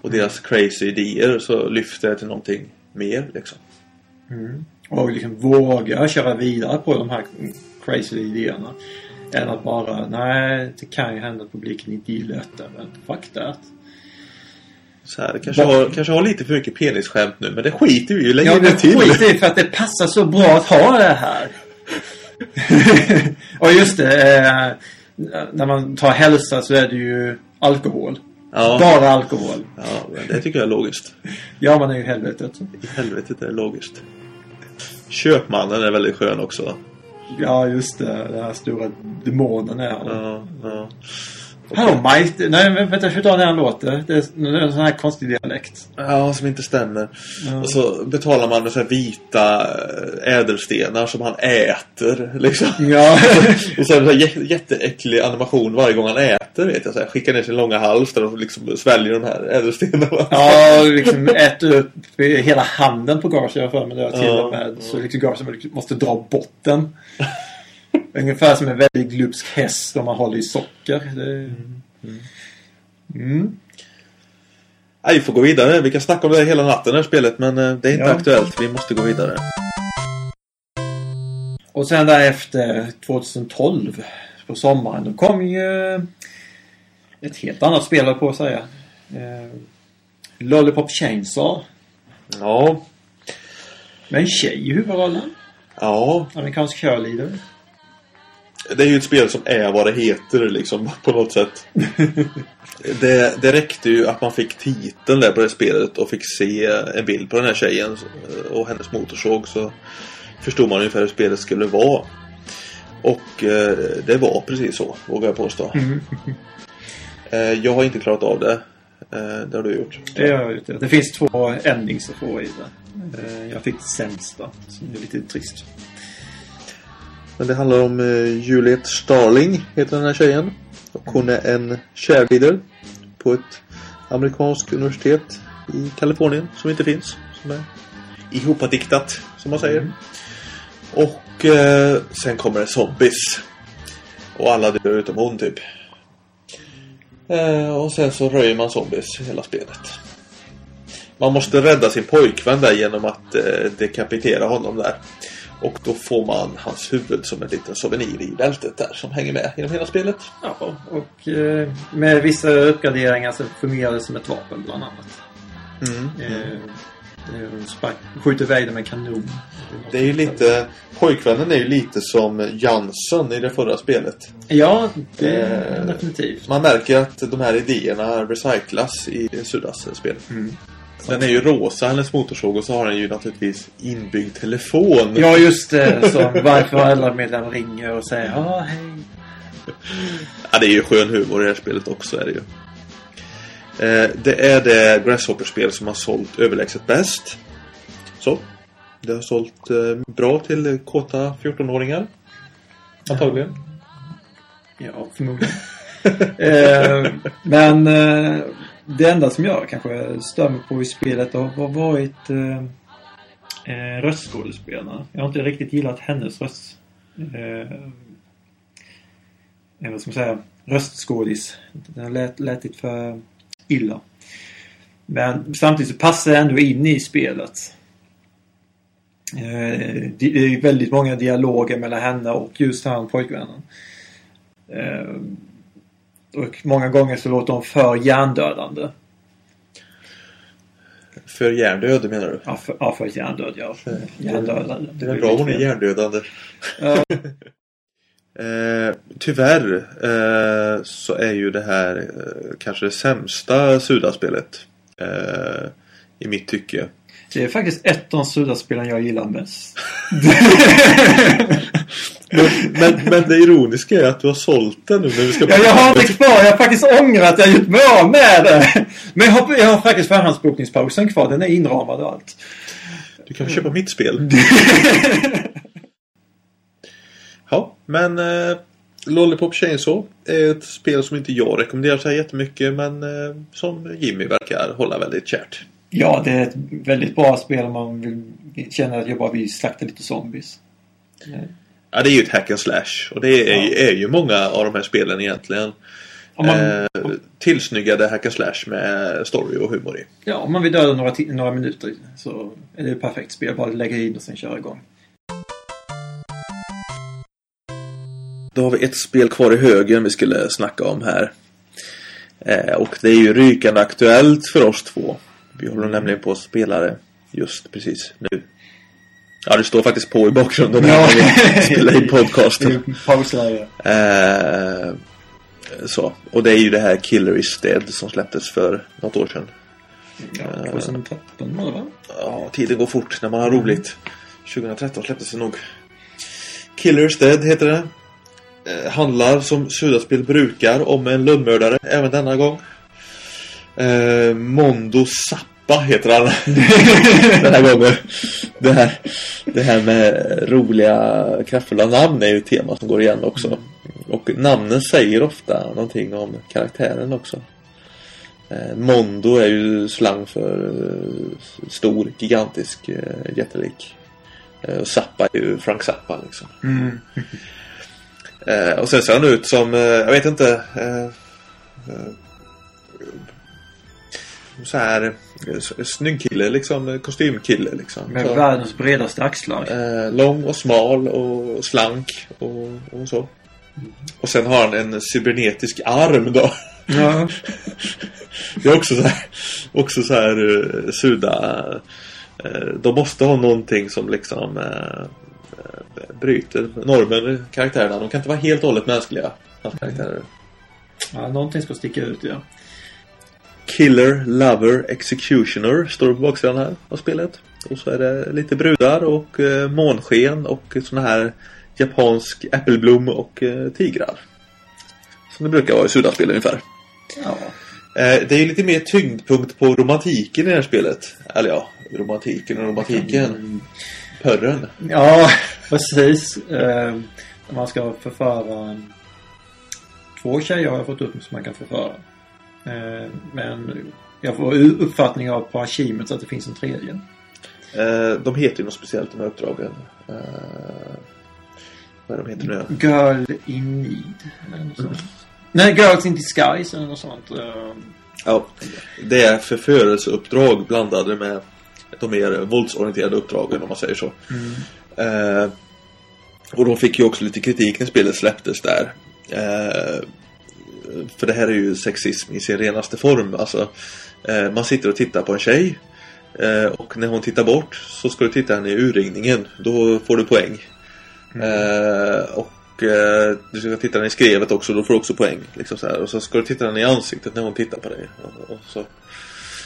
och deras crazy idéer så lyfter det till någonting mer liksom. Och liksom våga köra vidare på de här crazy idéerna. Än att bara, nej det kan ju hända att publiken inte gillar detta men fuck that. Så här, det kanske, har, kanske har lite för mycket penisskämt nu men det skiter vi ju lägger Ja, det men till. skit i för att det passar så bra att ha det här. och just det, eh, när man tar hälsa så är det ju alkohol. Ja. Bara alkohol. Ja, det tycker jag är logiskt. Ja, man är ju helvetet. I helvetet är det logiskt. Köpmannen är väldigt skön också. Ja, just det. Den här stora demonen är han. Ja, ja. Hallå Mike! Nej, men vänta, hur han låter? Det är en sån här konstig dialekt. ja, som inte stämmer. Ja. Och så betalar man med så vita äh, ädelstenar som han äter. Liksom. Ja. och så är det så jätteäcklig animation varje gång han äter. Vet jag, så här, skickar ner sin långa hals där de liksom sväljer de här ädelstenarna. Ja, liksom äter upp hela handen på Garcia för mig det till Ja. och med. Så liksom Garcia måste dra botten. Ungefär som en väldigt glupsk häst om man håller i socker. Det... Mm. Nej, vi får gå vidare. Vi kan snacka om det hela natten det här spelet men eh, det är inte Ja. aktuellt. Vi måste gå vidare. Och sen därefter 2012 på sommaren då kom ju ett helt annat spel på att säga. Eh, Lollipop Chainsaw. Ja, Med en tjej i huvudrollen. ja. Amerikansk cheerleader. Det är ju ett spel som är vad det heter liksom på något sätt. det, det räckte ju att man fick titeln där på det spelet och fick se en bild på den här tjejen och hennes motorsåg så förstod man ungefär hur spelet skulle vara. Och eh, det var precis så, vågar jag påstå. Mm. Eh, jag har inte klarat av det. Eh, det har du gjort. Det har jag gjort. Det finns två endings att få i det. Eh, Jag fick sämsta, som är lite trist. Men det handlar om eh, Juliet Starling, heter den här tjejen. Och hon är en cheerleader på ett amerikanskt universitet i Kalifornien som inte finns. Som är ihopadiktat, som man säger. Och eh, sen kommer det zombies. Och alla dör utom hon typ. Eh, och sen så röjer man zombies hela spelet. Man måste rädda sin pojkvän där genom att eh, dekapitera honom där. Och då får man hans huvud som en liten souvenir i bältet där som hänger med genom hela spelet. Ja, och eh, med vissa uppgraderingar så fungerar det som ett vapen bland annat. Mm. Spark, skjuter iväg det med kanon. Det är ju lite... Pojkvännen är ju lite som Jansson i det förra spelet. Ja, det Eh, definitivt. Man märker att de här idéerna recyclas i Sudas spel. Mm. Den är ju rosa, hennes motorsåg, och så har den ju naturligtvis inbyggd telefon. Ja, just det. Som varje föräldramedlem ringer och säger ja, hej. Ja, det är ju skön humor i det här spelet också, är det ju. Eh, det är det Grasshopper-spel som har sålt överlägset bäst. Så. Det har sålt eh, bra till kåta 14-åringar. Antagligen. Ja, förmodligen. eh, men eh, det enda som jag kanske stör mig på i spelet har varit eh, eh, röstskådespelarna. Jag har inte riktigt gillat hennes röst. Eh, eh vad ska man säga? Röstskådis. Den lät, lät lite för illa. Men samtidigt så passar det ändå in i spelet. Eh, det det är väldigt många dialoger mellan henne och just han pojkvännen. Eh, och många gånger så låter de för hjärndödande. För hjärndöd menar du? Ja, för, ja, för hjärndöd ja. Hjärndödande. Det är väl bra om hon är hjärndödande. Eh, tyvärr eh, så är ju det här eh, kanske det sämsta Suda-spelet. Eh, I mitt tycke. Det är faktiskt ett av de Suda-spelen jag gillar mest. Men, men, men det ironiska är att du har sålt den nu när vi ska Ja, jag har det kvar. Jag har faktiskt ångrat att jag gjort mig av med det. Men jag har, jag har faktiskt förhandsbokningspausen kvar. Den är inramad och allt. Du kan få köpa mitt spel. Ja, men eh, Lollipop Chainsaw är ett spel som inte jag rekommenderar så här jättemycket men eh, som Jimmy verkar hålla väldigt kärt. Ja, det är ett väldigt bra spel om man vill, känner att jag bara vill slakta lite zombies. Ja, det är ju ett hack and slash och det är, är ju många av de här spelen egentligen. Om man, eh, tillsnyggade hack and slash med story och humor i. ja, om man vill döda några, några minuter så är det ett perfekt spel. Bara lägga in och sen köra igång. Då har vi ett spel kvar i högen vi skulle snacka om här. Eh, och det är ju rykande aktuellt för oss två. Vi håller nämligen på att spela det just precis nu. Ja, det står faktiskt på i bakgrunden här när vi spelar in podcasten. Jag. Eh, så. Och det är ju det här Killer is Dead som släpptes för något år sedan. Ja, 2013 var det va? Ja, tiden går fort när man har roligt. 2013 släpptes det nog. Killer is Dead heter det. Eh, handlar som Sudaspel brukar om en lönnmördare även denna gång. Eh, Mondo Zappa heter han. den här gången. Det här, det här med roliga kraftfulla namn är ju ett tema som går igen också. Och namnen säger ofta någonting om karaktären också. Eh, Mondo är ju slang för eh, stor, gigantisk, eh, jättelik. Och Zappa är ju Frank Zappa liksom. Mm. Och sen ser han ut som, jag vet inte, så här eh, snygg kille liksom, eh, kostymkille liksom. Med Så, världens bredaste axlar. eh, lång och smal och slank och, och så. Och sen har han en cybernetisk arm då. Ja. Det är också så här, också så här eh, Suda. eh, de måste ha någonting som liksom eh, bryter normen karaktärerna. De kan inte vara helt och hållet mänskliga. Hans karaktärer. ja, någonting ska sticka ut ja. Killer, Lover, Executioner står det på baksidan här av spelet. Och så är det lite brudar och eh, månsken och såna här japansk äppelblom och eh, tigrar. Som det brukar vara i Sudaspel ungefär. Ja. Eh, det är ju lite mer tyngdpunkt på romantiken i det här spelet. Eller ja, romantiken och romantiken. Pörren. Ja, precis. Eh, man ska förföra två tjejer har jag fått upp som man kan förföra. Eh, men jag får uppfattning av på arkivet att det finns en tredje. Eh, de heter ju något speciellt de här uppdragen. Eh, vad är de heter nu? Girl in need. Eller något sånt. Nej, Girls in disguise eller något sånt. Ja, det är förförelseuppdrag blandade med de mer våldsorienterade uppdragen om man säger så. Eh, och de fick ju också lite kritik när spelet släpptes där. Eh, för det här är ju sexism i sin renaste form. Alltså, eh, man sitter och tittar på en tjej. Eh, och när hon tittar bort så ska du titta henne i urringningen. Då får du poäng. Eh, och du ska titta henne i skrevet också. Då får du också poäng. Liksom så här. Och så ska du titta henne i ansiktet när hon tittar på dig. Och så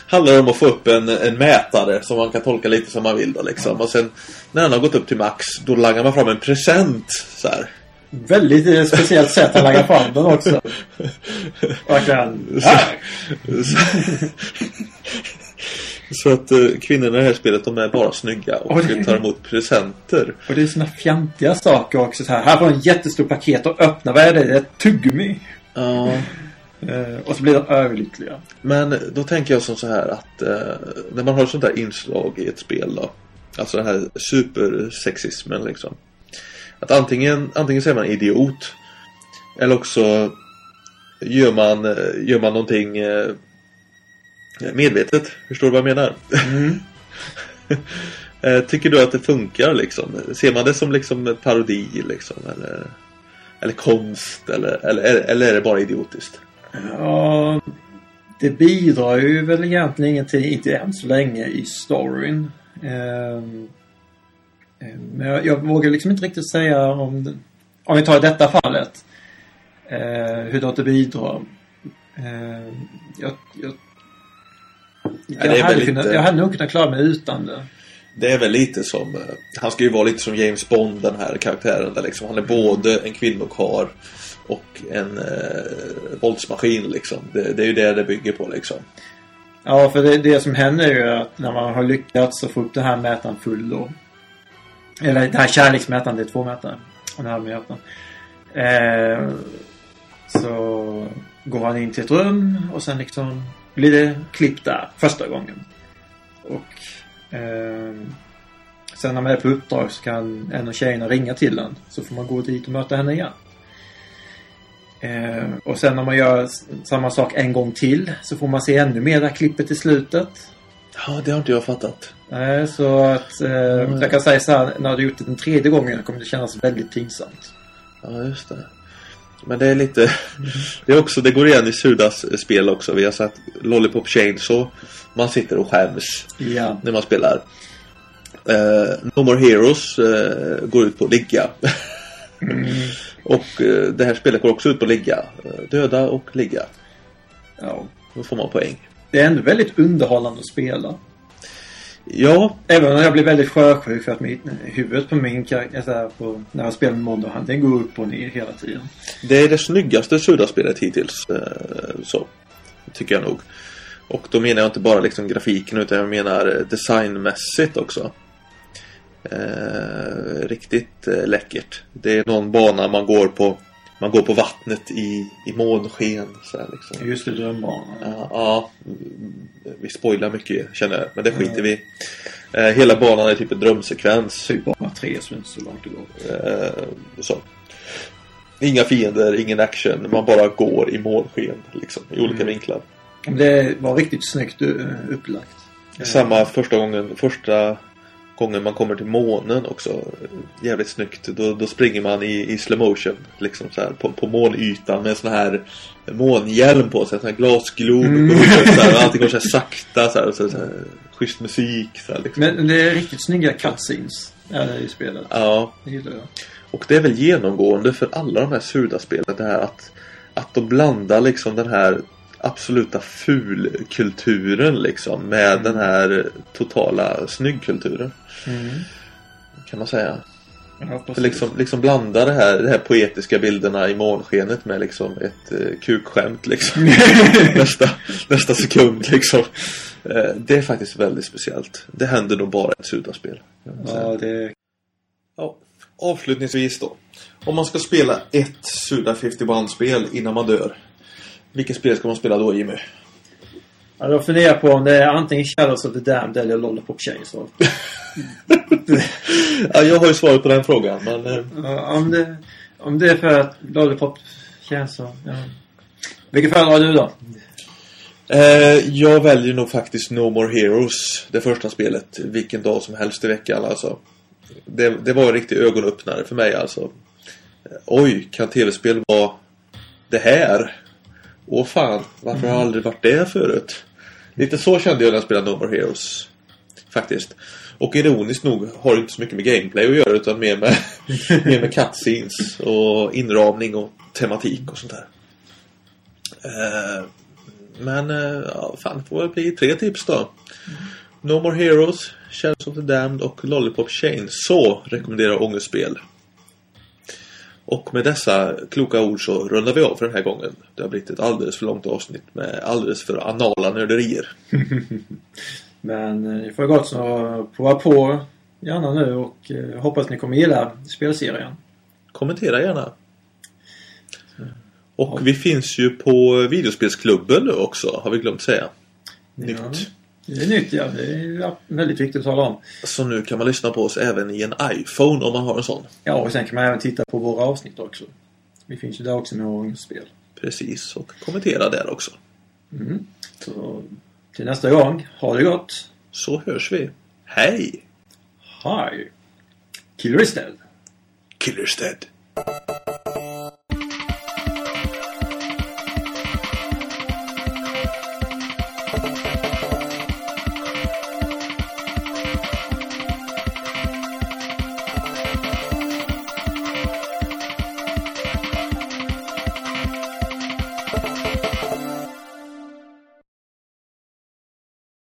handlar det om att få upp en, en mätare som man kan tolka lite som man vill då liksom. Och sen när den har gått upp till max då langar man fram en present så här. Väldigt speciellt sätt att lägga fram den också. Verkligen. Här. Så att eh, kvinnorna i det här spelet de är bara snygga och Oj. tar emot presenter. Och det är såna fjantiga saker också. Så här, här får du en jättestor paket och öppna. Vad är det? Det är ett tuggummi. Ja. Eh, och så blir de överlyckliga. Men då tänker jag som så här att eh, när man har sånt här inslag i ett spel då. Alltså den här supersexismen liksom. Att antingen, antingen så är man idiot. Eller också gör man, gör man någonting eh, medvetet. Förstår du vad jag menar? Eh, Tycker du att det funkar liksom? Ser man det som liksom parodi liksom? Eller, eller konst? Eller, eller, eller är det bara idiotiskt? Ja, det bidrar ju väl egentligen ingenting, inte än så länge, i storyn. Ehm, Men jag, jag vågar liksom inte riktigt säga om, det- om vi tar detta fallet, eh, hur det bidrar. Ehm, Jag, jag, jag, är hade kunnat, jag hade nog kunnat klara mig utan det. Det är väl lite som, eh, han ska ju vara lite som James Bond den här karaktären där liksom. Han är både en kvinnokarl och en eh, våldsmaskin liksom. Det, det är ju det det bygger på liksom. Ja, för det, det som händer är ju att när man har lyckats att få upp den här mätaren full då. Eller den här kärleksmätaren, det är två mätare. Och den här mätaren. Eh, så går han in till ett rum och sen liksom blir det klipp där första gången. Och eh, sen när man är på uppdrag så kan en av tjejerna ringa till en. Så får man gå dit och möta henne igen. Eh, och sen när man gör samma sak en gång till så får man se ännu mer det här klippet i slutet. Ja, det har inte jag fattat. Eh, så att eh, jag kan säga så här, när du gjort det den tredje gången kommer det kännas väldigt pinsamt. Ja, just det. Men det är lite... Det är också, det går igen i Sudas spel också. Vi har sett Lollipop Chainsaw. Man sitter och skäms Ja. när man spelar. Eh, no More Heroes eh, går ut på att ligga. och eh, det här spelet går också ut på att ligga. Eh, döda och ligga. ja. Då får man poäng. Det är ändå väldigt underhållande att spela. Ja, Även om jag blir väldigt sjösjuk för att mitt, huvudet på min karaktär, på, när jag spelar med Mondo, han- den går upp och ner hela tiden. det är det snyggaste Suda-spelet hittills. Eh, så. Tycker jag nog. Och då menar jag inte bara liksom grafiken utan jag menar designmässigt också. Eh, riktigt eh, läckert. Det är någon bana man går på man går på vattnet i, i månsken. Så här, liksom. Just det, drömbanan. Ja, ja, mm, vi spoilar mycket känner jag, men det skiter vi i. eh, Hela banan är typ en drömsekvens. Typ bara tre det inte så långt att gå. Eh, så. Inga fiender, ingen action. Man bara går i månsken liksom, i olika Mm. vinklar. Det var riktigt snyggt eh, upplagt. Samma första gången, första gången man kommer till månen också. Jävligt snyggt. Då, då springer man i, i slow motion. Liksom så här, på, på månytan med sån här månhjälm på sig. Sån här glasglob. Mm. på huvudet, så här, och allting går så här sakta. Så här, så, så här, schysst musik. Så här, liksom. Men det är riktigt snygga cutscenes är i spelet. Ja, Det gillar jag. och det är väl genomgående för alla de här Suda-spelen. Det här att, att de blandar liksom den här absoluta fulkulturen liksom med Mm. den här totala snyggkulturen. Mm. Kan man säga. Ja, liksom, liksom blanda det här, de här poetiska bilderna i månskenet med liksom ett eh, kukskämt liksom. nästa, nästa sekund liksom. Eh, det är faktiskt väldigt speciellt. Det händer nog bara i ett Suda-spel. Ja, det... Ja, avslutningsvis då. Om man ska spela ett Suda 51-spel innan man dör. Vilket spel ska man spela då Jimmy? Ja, jag funderar på om det är antingen Shadows of the Damned eller Lollipop Chainsaw. ja, jag har ju svaret på den frågan men... Eh, Ja, om, det, om det är för att Lollipop Chainsaw, ja. Vilket föredrar du då? eh, jag väljer nog faktiskt No More Heroes. Det första spelet. Vilken dag som helst i veckan alltså. Det, det var en riktig ögonöppnare för mig alltså. Oj, kan tv-spel vara det här? Åh fan, varför har jag aldrig varit det förut? Lite så kände jag när jag spelade No More Heroes. Faktiskt. Och ironiskt nog har det inte så mycket med gameplay att göra utan mer med, mer med cutscenes och inramning och tematik och sånt där. Eh, men eh, ja, fan, det får väl bli tre tips då. No More Heroes, Shadows of the Damned och Lollipop Chain. Så rekommenderar ångestspel. Och med dessa kloka ord så rundar vi av för den här gången. Det har blivit ett alldeles för långt avsnitt med alldeles för anala nörderier. Men eh, ni får gott så prova på gärna nu och eh, hoppas ni kommer gilla spelserien. Kommentera gärna. Och vi finns ju på videospelsklubben nu också, har vi glömt säga. Nytt. Ja, det är nytt ja. Det är väldigt viktigt att tala om. Så nu kan man lyssna på oss även i en iPhone om man har en sån. Ja, och sen kan man även titta på våra avsnitt också. Vi finns ju där också med ångestspel. Precis, och kommentera där också. Mm. Så till nästa gång, ha det gott! Så hörs vi. Hej! Hej! Is